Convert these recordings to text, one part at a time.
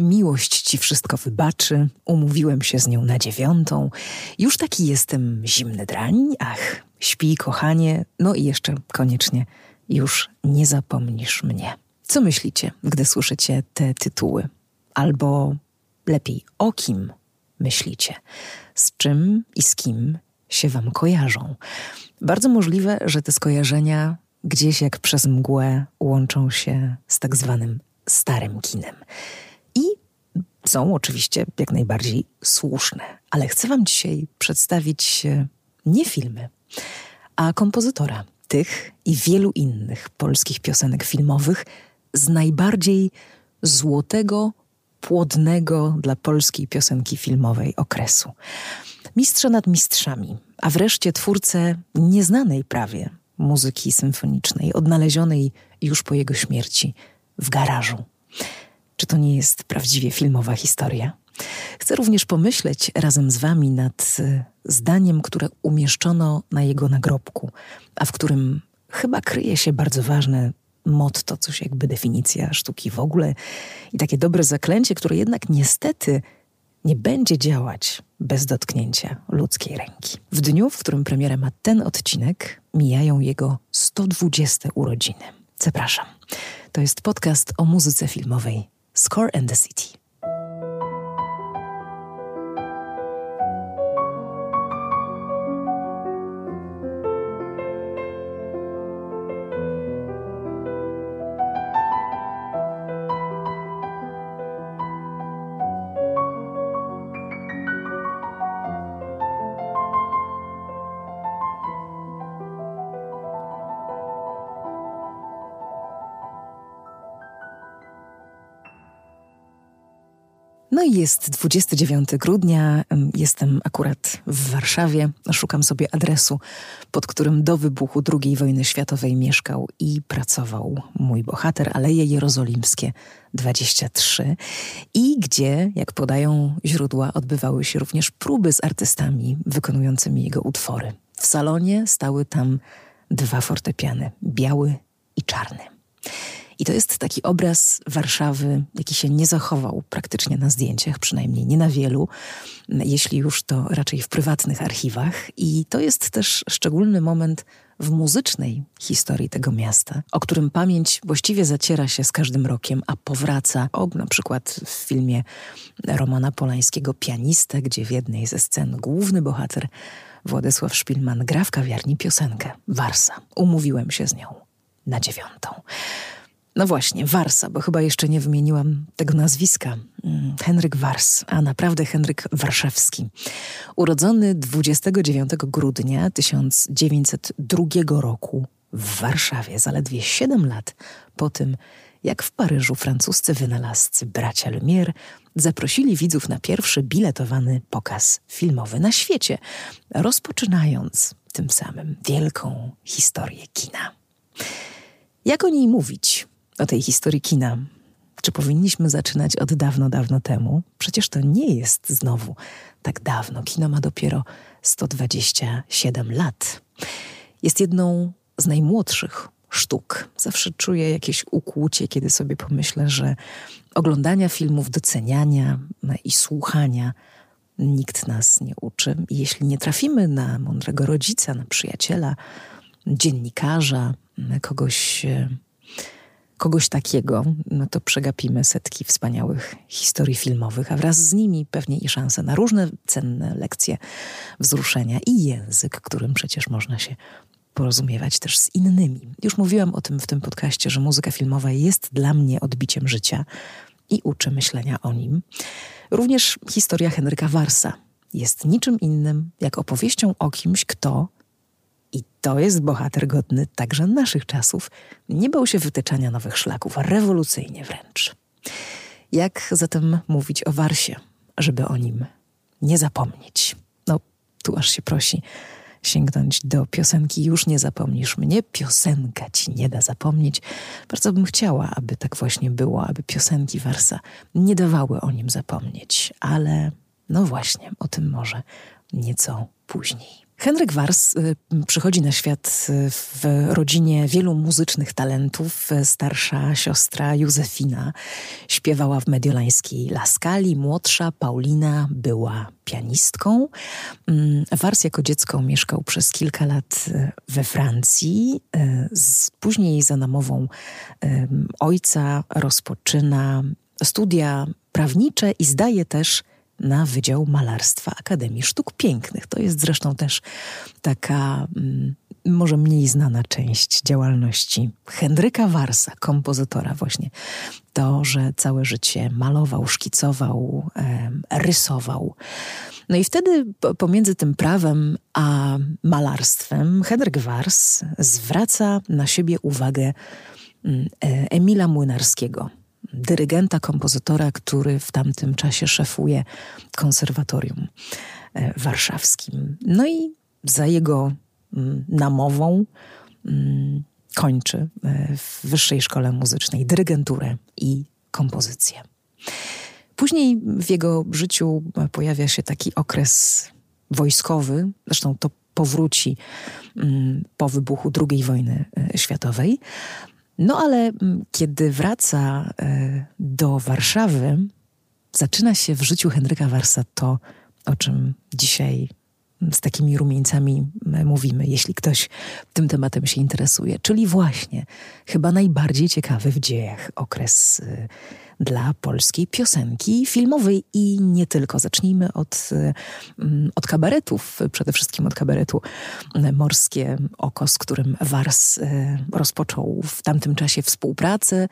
miłość ci wszystko wybaczy, umówiłem się z nią na dziewiątą, już taki jestem zimny drań, ach, śpi kochanie, no i jeszcze koniecznie już nie zapomnisz mnie. Co myślicie, gdy słyszycie te tytuły? Albo lepiej o kim myślicie? Z czym i z kim się wam kojarzą? Bardzo możliwe, że te skojarzenia gdzieś jak przez mgłę łączą się z tak zwanym starym kinem. Są oczywiście jak najbardziej słuszne, ale chcę Wam dzisiaj przedstawić nie filmy, a kompozytora tych i wielu innych polskich piosenek filmowych z najbardziej złotego, płodnego dla polskiej piosenki filmowej okresu. Mistrza nad mistrzami, a wreszcie twórcę nieznanej prawie muzyki symfonicznej, odnalezionej już po jego śmierci w garażu. Czy to nie jest prawdziwie filmowa historia? Chcę również pomyśleć razem z Wami nad y, zdaniem, które umieszczono na jego nagrobku, a w którym chyba kryje się bardzo ważne motto, coś jakby definicja sztuki w ogóle i takie dobre zaklęcie, które jednak niestety nie będzie działać bez dotknięcia ludzkiej ręki. W dniu, w którym premierę ma ten odcinek, mijają jego 120 urodziny. Zapraszam. To jest podcast o muzyce filmowej Score and the City. No i jest 29 grudnia, jestem akurat w Warszawie, szukam sobie adresu, pod którym do wybuchu II wojny światowej mieszkał i pracował mój bohater, Aleje Jerozolimskie 23 i gdzie, jak podają źródła, odbywały się również próby z artystami wykonującymi jego utwory. W salonie stały tam dwa fortepiany, biały i czarny. I to jest taki obraz Warszawy, jaki się nie zachował praktycznie na zdjęciach, przynajmniej nie na wielu, jeśli już to raczej w prywatnych archiwach. I to jest też szczególny moment w muzycznej historii tego miasta, o którym pamięć właściwie zaciera się z każdym rokiem, a powraca, o na przykład w filmie Romana Polańskiego Pianistę, gdzie w jednej ze scen główny bohater Władysław Szpilman gra w kawiarni piosenkę Warsa. Umówiłem się z nią na dziewiątą. No właśnie, Warsa, bo chyba jeszcze nie wymieniłam tego nazwiska. Mm, Henryk Wars, a naprawdę Henryk Warszawski. Urodzony 29 grudnia 1902 roku w Warszawie, zaledwie 7 lat po tym, jak w Paryżu francuscy wynalazcy bracia Lumière zaprosili widzów na pierwszy biletowany pokaz filmowy na świecie, rozpoczynając tym samym wielką historię kina. Jak o niej mówić? O tej historii kina. Czy powinniśmy zaczynać od dawno, dawno temu? Przecież to nie jest znowu tak dawno. Kino ma dopiero 127 lat. Jest jedną z najmłodszych sztuk. Zawsze czuję jakieś ukłucie, kiedy sobie pomyślę, że oglądania filmów, doceniania i słuchania nikt nas nie uczy. I jeśli nie trafimy na mądrego rodzica, na przyjaciela, dziennikarza, kogoś kogoś takiego, no to przegapimy setki wspaniałych historii filmowych, a wraz z nimi pewnie i szanse na różne cenne lekcje wzruszenia i język, którym przecież można się porozumiewać też z innymi. Już mówiłam o tym w tym podcaście, że muzyka filmowa jest dla mnie odbiciem życia i uczy myślenia o nim. Również historia Henryka Warsa jest niczym innym jak opowieścią o kimś, kto i to jest bohater godny także naszych czasów. Nie bał się wytyczania nowych szlaków, rewolucyjnie wręcz. Jak zatem mówić o Warsie, żeby o nim nie zapomnieć? No, tu aż się prosi sięgnąć do piosenki Już nie zapomnisz mnie, piosenka ci nie da zapomnieć. Bardzo bym chciała, aby tak właśnie było, aby piosenki Warsa nie dawały o nim zapomnieć, ale no właśnie, o tym może nieco później. Henryk Wars y, przychodzi na świat y, w rodzinie wielu muzycznych talentów. Starsza siostra Józefina śpiewała w mediolańskiej Laskali, młodsza Paulina była pianistką. Mm, Wars jako dziecko mieszkał przez kilka lat y, we Francji. Później za namową ojca rozpoczyna studia prawnicze i zdaje też na Wydział Malarstwa Akademii Sztuk Pięknych. To jest zresztą też taka mm, może mniej znana część działalności Henryka Warsa, kompozytora właśnie. To, że całe życie malował, szkicował, rysował. No i wtedy pomiędzy tym prawem a malarstwem Henryk Wars zwraca na siebie uwagę mm, e, Emila Młynarskiego – dyrygenta, kompozytora, który w tamtym czasie szefuje konserwatorium e, warszawskim. No i za jego mm, namową mm, kończy e, w Wyższej Szkole Muzycznej dyrygenturę i kompozycję. Później w jego życiu pojawia się taki okres wojskowy, zresztą to powróci mm, po wybuchu II wojny e, światowej. No ale mm, kiedy wraca e, do Warszawy, zaczyna się w życiu Henryka Warsa to, o czym dzisiaj z takimi rumieńcami mówimy, jeśli ktoś tym tematem się interesuje. Czyli właśnie chyba najbardziej ciekawy w dziejach okres e, dla polskiej piosenki filmowej i nie tylko. Zacznijmy od, mm, od kabaretów, przede wszystkim od kabaretu Morskie Oko, z którym Wars e, rozpoczął w tamtym czasie współpracę.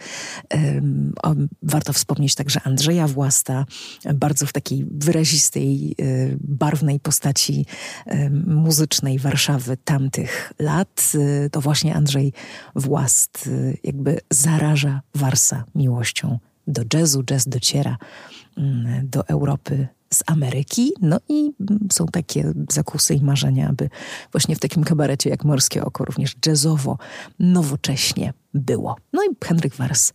Warto wspomnieć także Andrzeja Własta, bardzo w takiej wyrazistej, e, barwnej postaci muzycznej Warszawy tamtych lat. E, to właśnie Andrzej Włast jakby zaraża Warsa miłością do jazzu. Jazz dociera mm, do Europy z Ameryki. No i mm, są takie zakusy i marzenia, aby właśnie w takim kabarecie jak Morskie Oko również jazzowo, nowocześnie było. No i Henryk Wars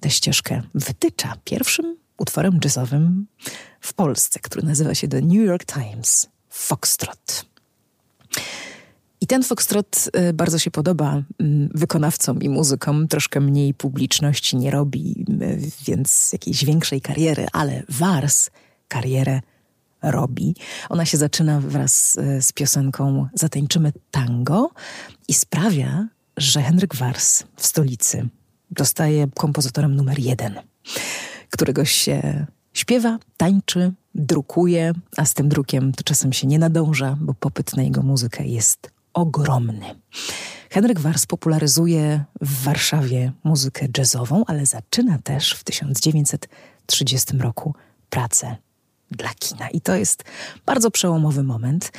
tę ścieżkę wytycza pierwszym utworem jazzowym w Polsce, który nazywa się The New York Times Foxtrot. I ten foxtrot y, bardzo się podoba mm, wykonawcom i muzykom. Troszkę mniej publiczności nie robi, y, więc jakiejś większej kariery, ale Wars karierę robi. Ona się zaczyna wraz y, z piosenką Zatańczymy tango i sprawia, że Henryk Wars w stolicy dostaje kompozytorem numer jeden, którego się śpiewa, tańczy, drukuje, a z tym drukiem to czasem się nie nadąża, bo popyt na jego muzykę jest ogromny. Henryk Wars popularyzuje w Warszawie muzykę jazzową, ale zaczyna też w 1930 roku pracę dla kina. I to jest bardzo przełomowy moment.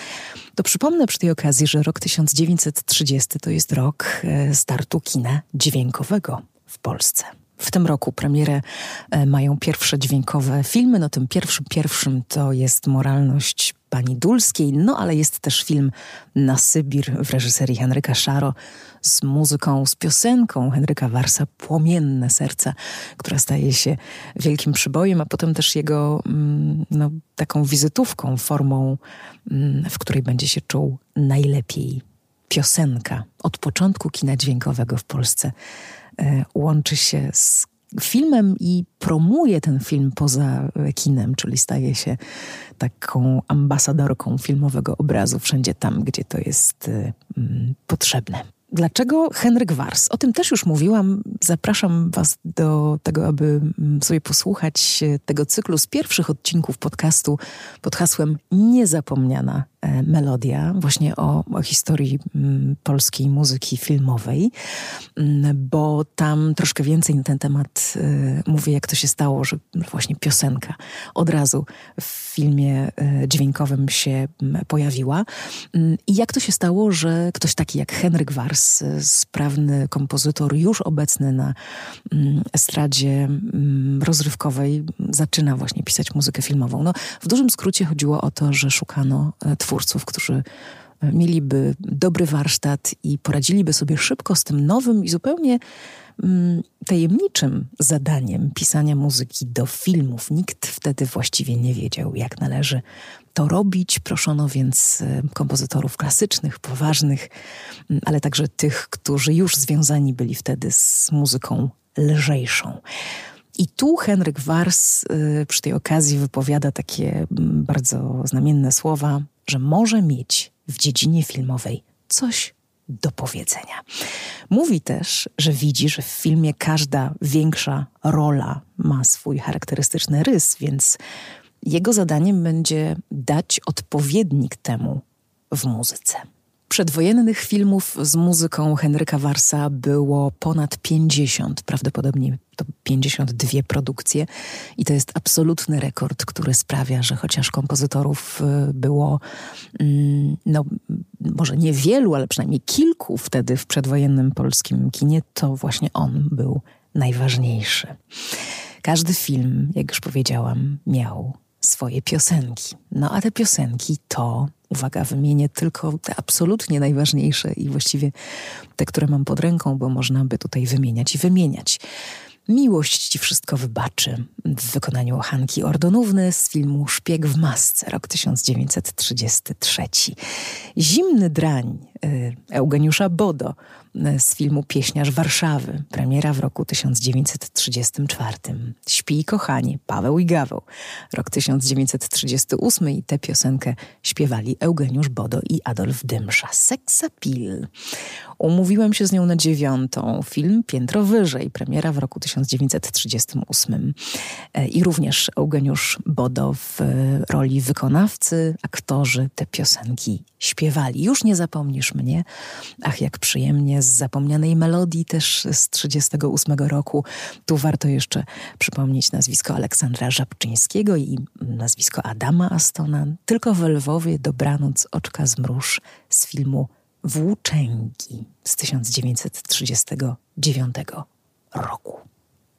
To przypomnę przy tej okazji, że rok 1930 to jest rok e, startu kina dźwiękowego w Polsce. W tym roku premierę e, mają pierwsze dźwiękowe filmy. No tym pierwszym, pierwszym to jest Moralność pani Dulskiej, no ale jest też film Na Sybir w reżyserii Henryka Szaro z muzyką, z piosenką Henryka Warsa Płomienne Serca, która staje się wielkim przybojem, a potem też jego mm, no, taką wizytówką, formą, mm, w której będzie się czuł najlepiej. Piosenka od początku kina dźwiękowego w Polsce e, łączy się z filmem i promuje ten film poza kinem, czyli staje się taką ambasadorką filmowego obrazu wszędzie tam, gdzie to jest y, mm, potrzebne. Dlaczego Henryk Wars? O tym też już mówiłam. Zapraszam Was do tego, aby mm, sobie posłuchać tego cyklu z pierwszych odcinków podcastu pod hasłem Niezapomniana e, melodia, właśnie o, o historii mm, polskiej muzyki filmowej, mm, bo tam troszkę więcej na ten temat e, mówię, jak to się stało, że właśnie piosenka od razu w filmie e, dźwiękowym się pojawiła. I jak to się stało, że ktoś taki jak Henryk Wars sprawny kompozytor, już obecny na mm, estradzie mm, rozrywkowej, zaczyna właśnie pisać muzykę filmową. No, w dużym skrócie chodziło o to, że szukano e, twórców, którzy mieliby dobry warsztat i poradziliby sobie szybko z tym nowym i zupełnie mm, tajemniczym zadaniem pisania muzyki do filmów. Nikt wtedy właściwie nie wiedział, jak należy to robić. Proszono więc e, kompozytorów klasycznych, poważnych, mm, ale także tych, którzy już związani byli wtedy z muzyką lżejszą. I tu Henryk Wars y, przy tej okazji wypowiada takie mm, bardzo znamienne słowa, że może mieć w dziedzinie filmowej coś do powiedzenia. Mówi też, że widzi, że w filmie każda większa rola ma swój charakterystyczny rys, więc jego zadaniem będzie dać odpowiednik temu w muzyce. Przedwojennych filmów z muzyką Henryka Warsa było ponad 50, prawdopodobnie to 52 produkcje i to jest absolutny rekord, który sprawia, że chociaż kompozytorów y, było mm, no, może niewielu, ale przynajmniej kilku wtedy w przedwojennym polskim kinie, to właśnie on był najważniejszy. Każdy film, jak już powiedziałam, miał swoje piosenki. No a te piosenki to uwaga, wymienię tylko te absolutnie najważniejsze i właściwie te, które mam pod ręką, bo można by tutaj wymieniać i wymieniać. Miłość ci wszystko wybaczy w wykonaniu Hanki Ordonówny z filmu Szpieg w masce, rok 1933. Zimny drań y, Eugeniusza Bodo z filmu Pieśniarz Warszawy, premiera w roku 1934. Śpi kochanie Paweł i Gaweł, rok 1938 i tę piosenkę śpiewali Eugeniusz Bodo i Adolf Dymsza. Seksapil. Umówiłem się z nią na dziewiątą. Film Piętro Wyżej, premiera w roku 1938. E, I również Eugeniusz Bodo w roli wykonawcy, aktorzy te piosenki śpiewali. Już nie zapomnisz mnie. Ach, jak przyjemnie, z zapomnianej melodii też z 1938 roku. Tu warto jeszcze przypomnieć nazwisko Aleksandra Żabczyńskiego i nazwisko Adama Astona. Tylko w Lwowie dobranoc oczka zmruż z filmu Włóczęgi z 1939 roku.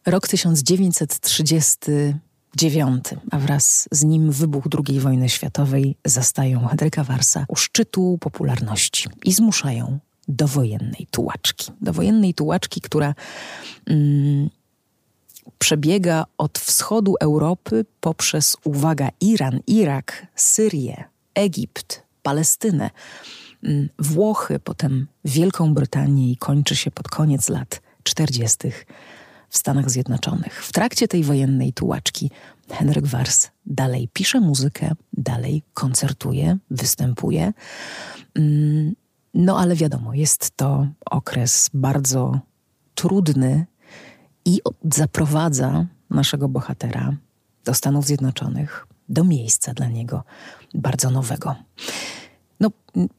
Rok 1939, a wraz z nim wybuch II wojny światowej zastają Henryka Warsa u szczytu popularności i zmuszają do wojennej tułaczki. Do wojennej tułaczki, która mm, przebiega od wschodu Europy poprzez, uwaga, Iran, Irak, Syrię, Egipt, Palestynę, mm, Włochy, potem Wielką Brytanię i kończy się pod koniec lat 40. w Stanach Zjednoczonych. W trakcie tej wojennej tułaczki Henryk Wars dalej pisze muzykę, dalej koncertuje, występuje. Mm, no ale wiadomo, jest to okres bardzo trudny i zaprowadza naszego bohatera do Stanów Zjednoczonych, do miejsca dla niego bardzo nowego. No,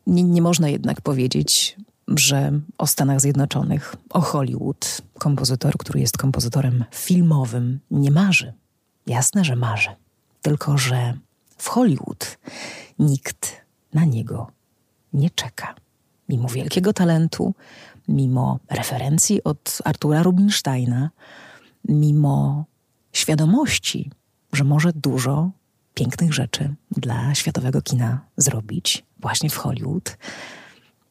nie, nie można jednak powiedzieć, że o Stanach Zjednoczonych, o Hollywood, kompozytor, który jest kompozytorem filmowym, nie marzy. Jasne, że marzy. Tylko, że w Hollywood nikt na niego nie czeka. Mimo wielkiego talentu, mimo referencji od Artura Rubinsteina, mimo świadomości, że może dużo pięknych rzeczy dla światowego kina zrobić właśnie w Hollywood.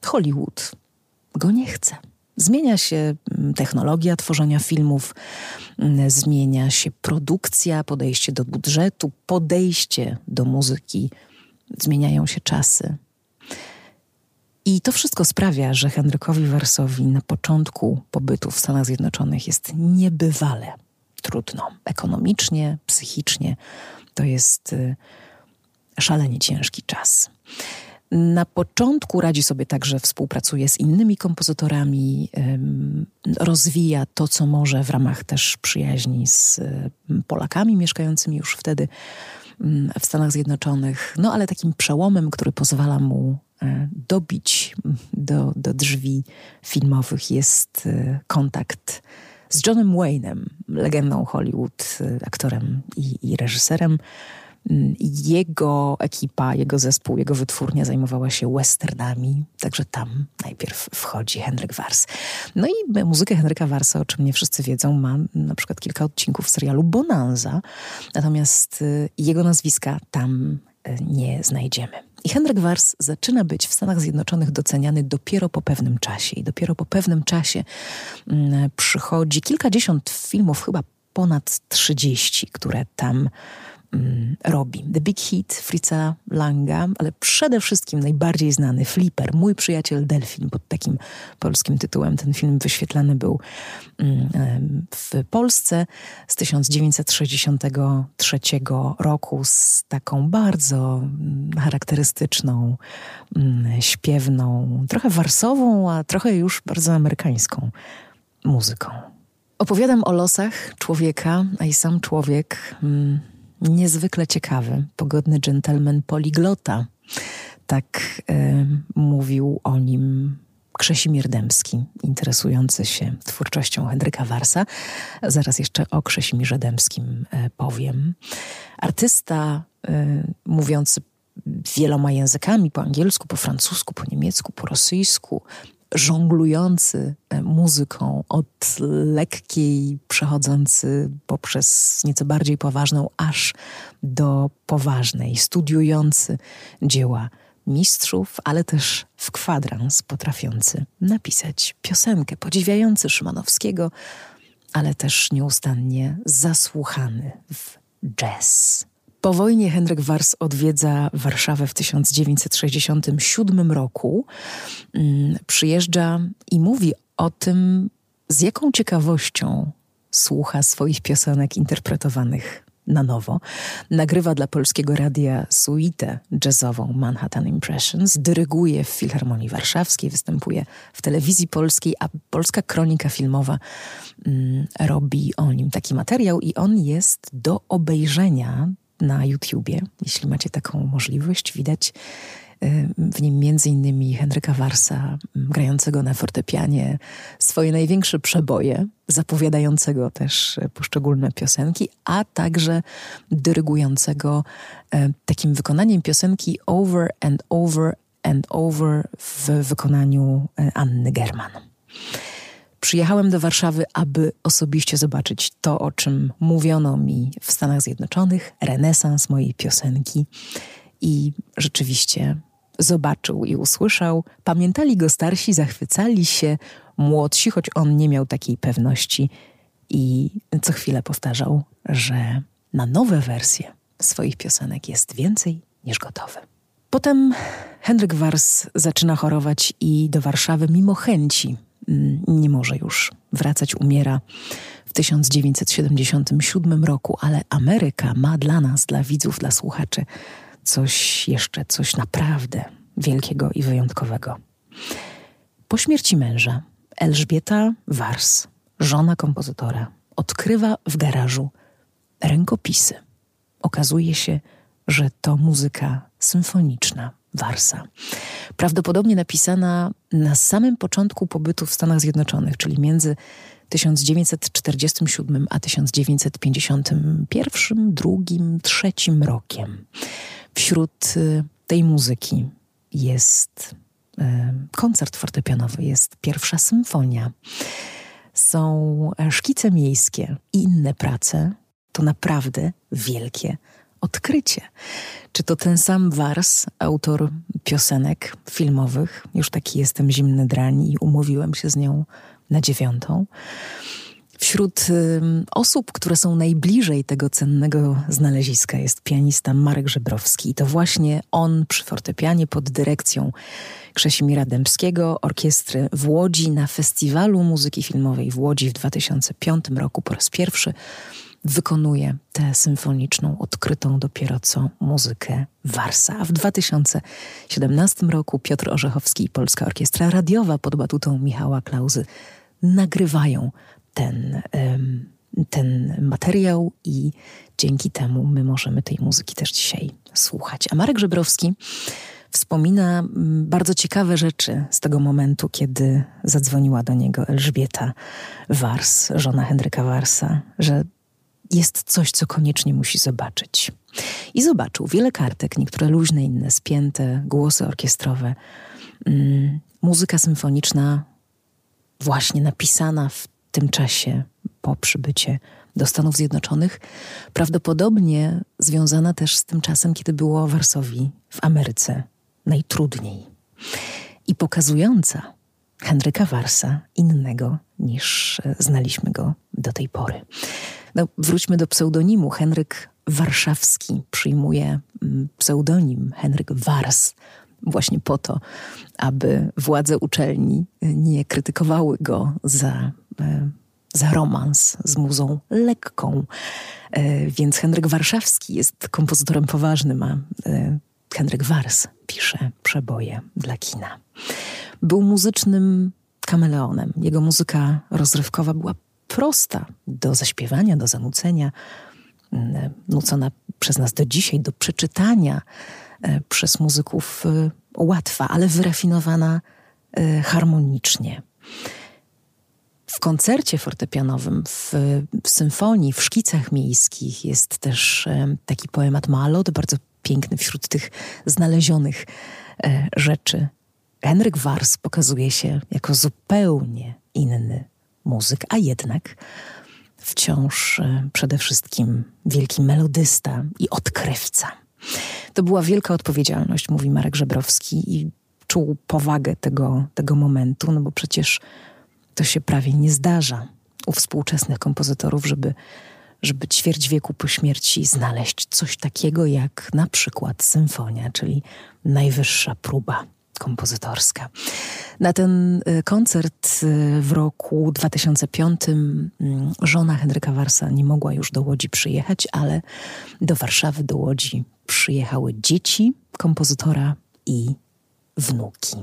Hollywood go nie chce. Zmienia się mm, technologia tworzenia filmów, mm, zmienia się produkcja, podejście do budżetu, podejście do muzyki, zmieniają się czasy. I to wszystko sprawia, że Henrykowi Wersowi na początku pobytu w Stanach Zjednoczonych jest niebywale trudno. Ekonomicznie, psychicznie to jest y, szalenie ciężki czas. Na początku radzi sobie także, współpracuje z innymi kompozytorami, rozwija to, co może w ramach też przyjaźni z Polakami mieszkającymi już wtedy w Stanach Zjednoczonych. No ale takim przełomem, który pozwala mu e, dobić do, do drzwi filmowych jest e, kontakt z Johnem Wayne'em, legendą Hollywood, e, aktorem i, i reżyserem jego ekipa, jego zespół, jego wytwórnia zajmowała się westernami, także tam najpierw wchodzi Henryk Wars. No i muzykę Henryka Warsa, o czym nie wszyscy wiedzą, ma na przykład kilka odcinków serialu Bonanza, natomiast y, jego nazwiska tam y, nie znajdziemy. I Henryk Wars zaczyna być w Stanach Zjednoczonych doceniany dopiero po pewnym czasie. I dopiero po pewnym czasie mm, przychodzi kilkadziesiąt filmów, chyba ponad 30, które tam mm, robi. The Big Hit Fritza Langa, ale przede wszystkim najbardziej znany Flipper, Mój przyjaciel Delfin, pod takim polskim tytułem ten film wyświetlany był mm, w Polsce z 1963 roku z taką bardzo mm, charakterystyczną, śpiewną, trochę warsową, a trochę już bardzo amerykańską muzyką. Opowiadam o losach człowieka, a i sam człowiek niezwykle ciekawy, pogodny dżentelmen poliglota. Tak y, mówił o nim Krzesimir Dębski, interesujący się twórczością Henryka Warsa. Zaraz jeszcze o Krzesimirze Dębskim y, powiem. Artysta y, mówiący wieloma językami, po angielsku, po francusku, po niemiecku, po rosyjsku, żonglujący e, muzyką od lekkiej, przechodzący poprzez nieco bardziej poważną, aż do poważnej, studiujący dzieła mistrzów, ale też w kwadrans potrafiący napisać piosenkę, podziwiający Szymanowskiego, ale też nieustannie zasłuchany w jazz. Po wojnie Henryk Wars odwiedza Warszawę w 1967 roku. Mm, przyjeżdża i mówi o tym, z jaką ciekawością słucha swoich piosenek interpretowanych na nowo. Nagrywa dla polskiego radia suite jazzową Manhattan Impressions, dyryguje w Filharmonii Warszawskiej, występuje w telewizji polskiej, a polska kronika filmowa mm, robi o nim taki materiał i on jest do obejrzenia na YouTubie, jeśli macie taką możliwość. Widać y, w nim innymi Henryka Warsa, grającego na fortepianie swoje największe przeboje, zapowiadającego też poszczególne piosenki, a także dyrygującego y, takim wykonaniem piosenki Over and Over and Over w wykonaniu y, Anny German. Przyjechałem do Warszawy, aby osobiście zobaczyć to, o czym mówiono mi w Stanach Zjednoczonych, renesans mojej piosenki. I rzeczywiście zobaczył i usłyszał. Pamiętali go starsi, zachwycali się młodsi, choć on nie miał takiej pewności i co chwilę powtarzał, że na nowe wersje swoich piosenek jest więcej niż gotowe. Potem Henryk Wars zaczyna chorować i do Warszawy mimo chęci nie może już wracać, umiera w 1977 roku, ale Ameryka ma dla nas, dla widzów, dla słuchaczy coś jeszcze, coś naprawdę wielkiego i wyjątkowego. Po śmierci męża Elżbieta Wars, żona kompozytora, odkrywa w garażu rękopisy. Okazuje się, że to muzyka symfoniczna Warsa. Prawdopodobnie napisana na samym początku pobytu w Stanach Zjednoczonych, czyli między 1947 a 1951, drugim, trzecim rokiem. Wśród y, tej muzyki jest y, koncert fortepianowy, jest pierwsza symfonia, są szkice miejskie i inne prace. To naprawdę wielkie odkrycie. Czy to ten sam Wars, autor piosenek filmowych? Już taki jestem zimny drań i umówiłem się z nią na dziewiątą. Wśród y, osób, które są najbliżej tego cennego znaleziska jest pianista Marek Żebrowski. I to właśnie on przy fortepianie pod dyrekcją Krzesimira Dębskiego, orkiestry w Łodzi na Festiwalu Muzyki Filmowej w Łodzi w 2005 roku po raz pierwszy wykonuje tę symfoniczną, odkrytą dopiero co muzykę Warsa. A w 2017 roku Piotr Orzechowski i Polska Orkiestra Radiowa pod batutą Michała Klauzy nagrywają ten, ten materiał i dzięki temu my możemy tej muzyki też dzisiaj słuchać. A Marek Żebrowski wspomina bardzo ciekawe rzeczy z tego momentu, kiedy zadzwoniła do niego Elżbieta Wars, żona Henryka Warsa, że jest coś, co koniecznie musi zobaczyć. I zobaczył wiele kartek, niektóre luźne, inne spięte, głosy orkiestrowe, mm, muzyka symfoniczna, właśnie napisana w tym czasie po przybycie do Stanów Zjednoczonych, prawdopodobnie związana też z tym czasem, kiedy było Warsowii w Ameryce najtrudniej i pokazująca Henryka Warsa innego niż e, znaliśmy go do tej pory. No, wróćmy do pseudonimu. Henryk Warszawski przyjmuje mm, pseudonim Henryk Wars właśnie po to, aby władze uczelni nie krytykowały go za, e, za romans z muzą lekką. E, więc Henryk Warszawski jest kompozytorem poważnym, a Henryk Wars pisze przeboje dla kina. Był muzycznym kameleonem. Jego muzyka rozrywkowa była prosta do zaśpiewania, do zanucenia, mm, nucona przez nas do dzisiaj, do przeczytania e, przez muzyków e, łatwa, ale wyrafinowana e, harmonicznie. W koncercie fortepianowym, w, w symfonii, w szkicach miejskich jest też taki poemat Malot, bardzo piękny wśród tych znalezionych rzeczy Henryk Wars pokazuje się jako zupełnie inny muzyk, a jednak wciąż e, przede wszystkim wielki melodysta i odkrywca. To była wielka odpowiedzialność, mówi Marek Żebrowski, i czuł powagę tego, tego momentu, no bo przecież to się prawie nie zdarza u współczesnych kompozytorów, żeby, żeby ćwierć wieku po śmierci znaleźć coś takiego jak na przykład symfonia, czyli najwyższa próba kompozytorska. Na ten y, koncert y, w roku 2005 mm, żona Henryka Warsa nie mogła już do Łodzi przyjechać, ale do Warszawy, do Łodzi przyjechały dzieci kompozytora i wnuki.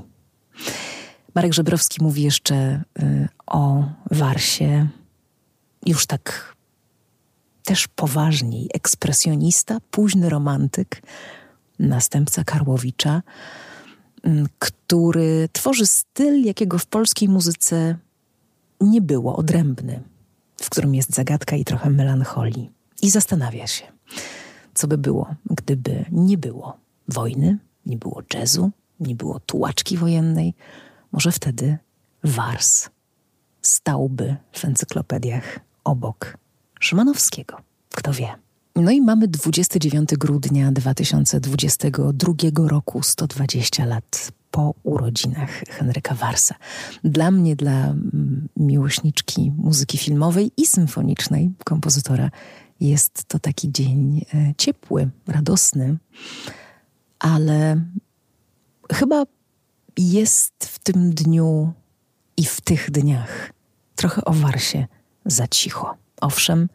Marek Żebrowski mówi jeszcze y, o Warsie już tak też poważniej. Ekspresjonista, późny romantyk, następca Karłowicza, który tworzy styl, jakiego w polskiej muzyce nie było, odrębny, w którym jest zagadka i trochę melancholii. I zastanawia się, co by było, gdyby nie było wojny, nie było jazzu, nie było tułaczki wojennej. Może wtedy Wars stałby w encyklopediach obok Szymanowskiego. Kto wie? No i mamy 29 grudnia 2022 roku, 120 lat po urodzinach Henryka Warsa. Dla mnie, dla mm, miłośniczki muzyki filmowej i symfonicznej kompozytora, jest to taki dzień e, ciepły, radosny, ale chyba jest w tym dniu i w tych dniach trochę o Warsie za cicho. Owszem,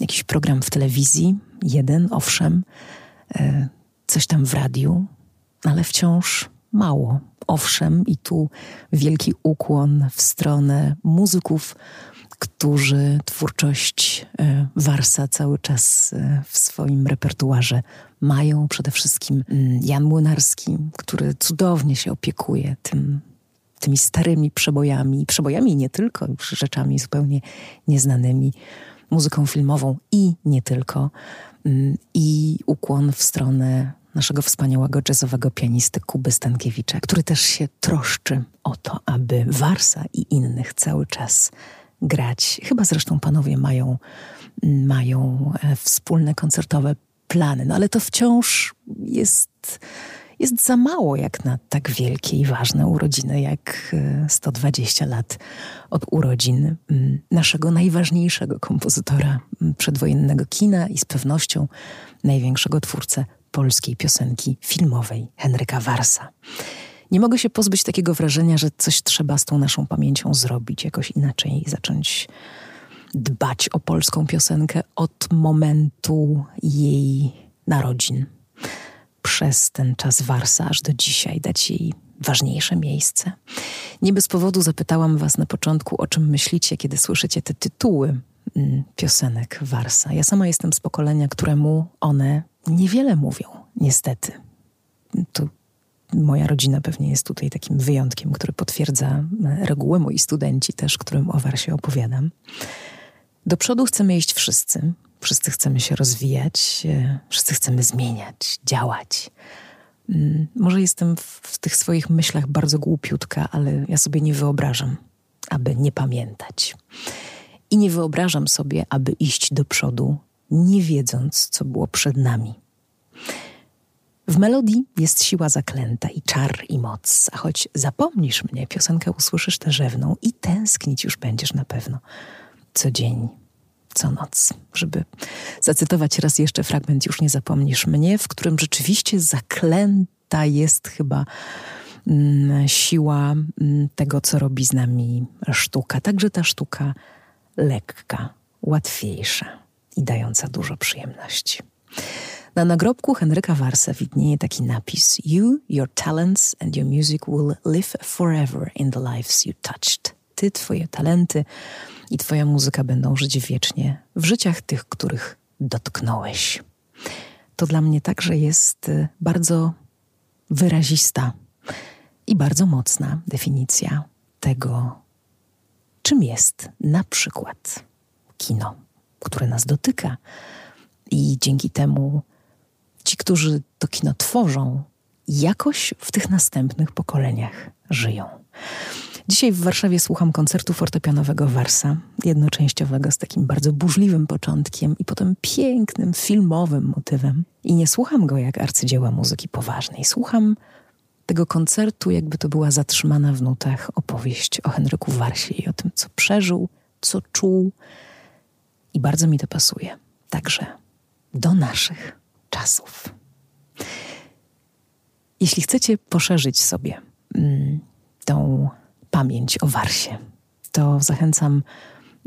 jakiś program w telewizji, jeden, owszem, e, coś tam w radiu, ale wciąż mało. Owszem, i tu wielki ukłon w stronę muzyków, którzy twórczość e, Warsa cały czas e, w swoim repertuarze mają. Przede wszystkim mm, Jan Młynarski, który cudownie się opiekuje tym, tymi starymi przebojami, przebojami nie tylko, już rzeczami zupełnie nieznanymi muzyką filmową i nie tylko. Mm, I ukłon w stronę naszego wspaniałego jazzowego pianisty Kuby Stankiewicza, który też się troszczy o to, aby Warsa i innych cały czas grać. Chyba zresztą panowie mają, mm, mają e, wspólne koncertowe plany, no ale to wciąż jest jest za mało jak na tak wielkie i ważne urodziny, jak 120 e, lat od urodzin naszego najważniejszego kompozytora przedwojennego kina i z pewnością największego twórcę polskiej piosenki filmowej Henryka Warsa. Nie mogę się pozbyć takiego wrażenia, że coś trzeba z tą naszą pamięcią zrobić, jakoś inaczej zacząć dbać o polską piosenkę od momentu jej narodzin przez ten czas Warsa aż do dzisiaj dać jej ważniejsze miejsce. Nie bez powodu zapytałam Was na początku, o czym myślicie, kiedy słyszycie te tytuły mm, piosenek Warsa. Ja sama jestem z pokolenia, któremu one niewiele mówią, niestety. To moja rodzina pewnie jest tutaj takim wyjątkiem, który potwierdza e, regułę, moi studenci też, którym o Warsie opowiadam. Do przodu chcemy iść wszyscy, Wszyscy chcemy się rozwijać, e, wszyscy chcemy zmieniać, działać. Mm, może jestem w tych swoich myślach bardzo głupiutka, ale ja sobie nie wyobrażam, aby nie pamiętać. i nie wyobrażam sobie, aby iść do przodu, nie wiedząc, co było przed nami. W melodii jest siła zaklęta i czar i moc, a choć zapomnisz mnie, piosenkę usłyszysz tę i tęsknić już będziesz na pewno. Co dzień, co noc. Żeby zacytować raz jeszcze fragment Już nie zapomnisz mnie, w którym rzeczywiście zaklęta jest chyba mm, siła mm, tego, co robi z nami sztuka. Także ta sztuka lekka, łatwiejsza i dająca dużo przyjemności. Na nagrobku Henryka Warsa widnieje taki napis You, your talents and your music will live forever in the lives you touched. Ty, twoje talenty i twoja muzyka będą żyć wiecznie w życiach tych, których dotknąłeś. To dla mnie także jest y, bardzo wyrazista i bardzo mocna definicja tego, czym jest na przykład kino, które nas dotyka i dzięki temu ci, którzy to kino tworzą, jakoś w tych następnych pokoleniach żyją. Dzisiaj w Warszawie słucham koncertu fortepianowego Warsa, jednoczęściowego z takim bardzo burzliwym początkiem i potem pięknym filmowym motywem. I nie słucham go jak arcydzieła muzyki poważnej. Słucham tego koncertu, jakby to była zatrzymana w nutach opowieść o Henryku Warsie i o tym, co przeżył, co czuł. I bardzo mi to pasuje. Także do naszych czasów. Jeśli chcecie poszerzyć sobie mm, tą pamięć o Warsie, to zachęcam,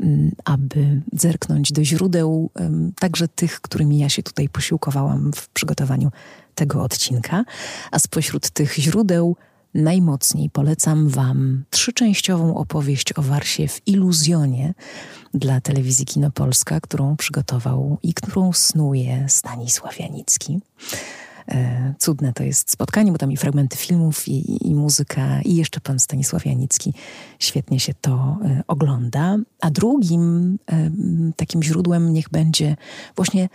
mm, aby zerknąć do źródeł, także tych, którymi ja się tutaj posiłkowałam w przygotowaniu tego odcinka. A spośród tych źródeł najmocniej polecam Wam trzyczęściową opowieść o Warsie w Iluzjonie dla telewizji Kinopolska, którą przygotował i którą snuje Stanisław Janicki. E, cudne to jest spotkanie, bo tam i fragmenty filmów, i, i muzyka, i jeszcze pan Stanisław Janicki. Świetnie się to e, ogląda. A drugim e, takim źródłem niech będzie właśnie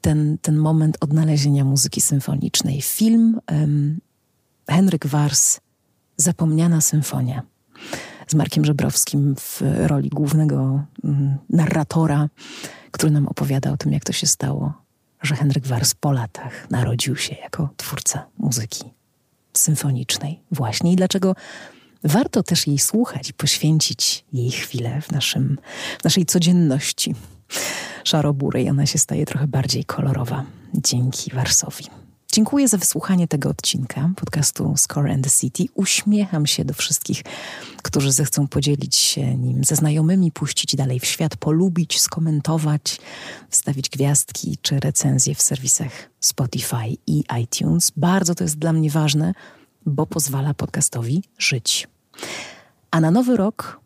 ten, ten moment odnalezienia muzyki symfonicznej. Film Henryk Wars Zapomniana Symfonia z Markiem Żebrowskim w roli głównego mm, narratora, który nam opowiada o tym, jak to się stało, że Henryk Wars po latach narodził się jako twórca muzyki symfonicznej właśnie i dlaczego warto też jej słuchać i poświęcić jej chwilę w, naszym, w naszej codzienności szaroburej. Ona się staje trochę bardziej kolorowa dzięki Warsowi. Dziękuję za wysłuchanie tego odcinka podcastu Score and the City. Uśmiecham się do wszystkich, którzy zechcą podzielić się nim ze znajomymi, puścić dalej w świat, polubić, skomentować, wstawić gwiazdki czy recenzje w serwisach Spotify i iTunes. Bardzo to jest dla mnie ważne, bo pozwala podcastowi żyć. A na nowy rok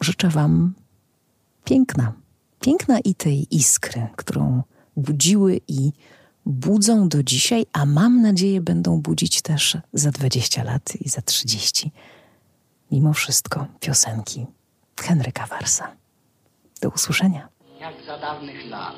życzę Wam piękna, piękna i tej iskry, którą budziły i budzą do dzisiaj, a mam nadzieję będą budzić też za 20 lat i za 30. Mimo wszystko piosenki Henryka Warsa. Do usłyszenia. Jak za dawnych lat.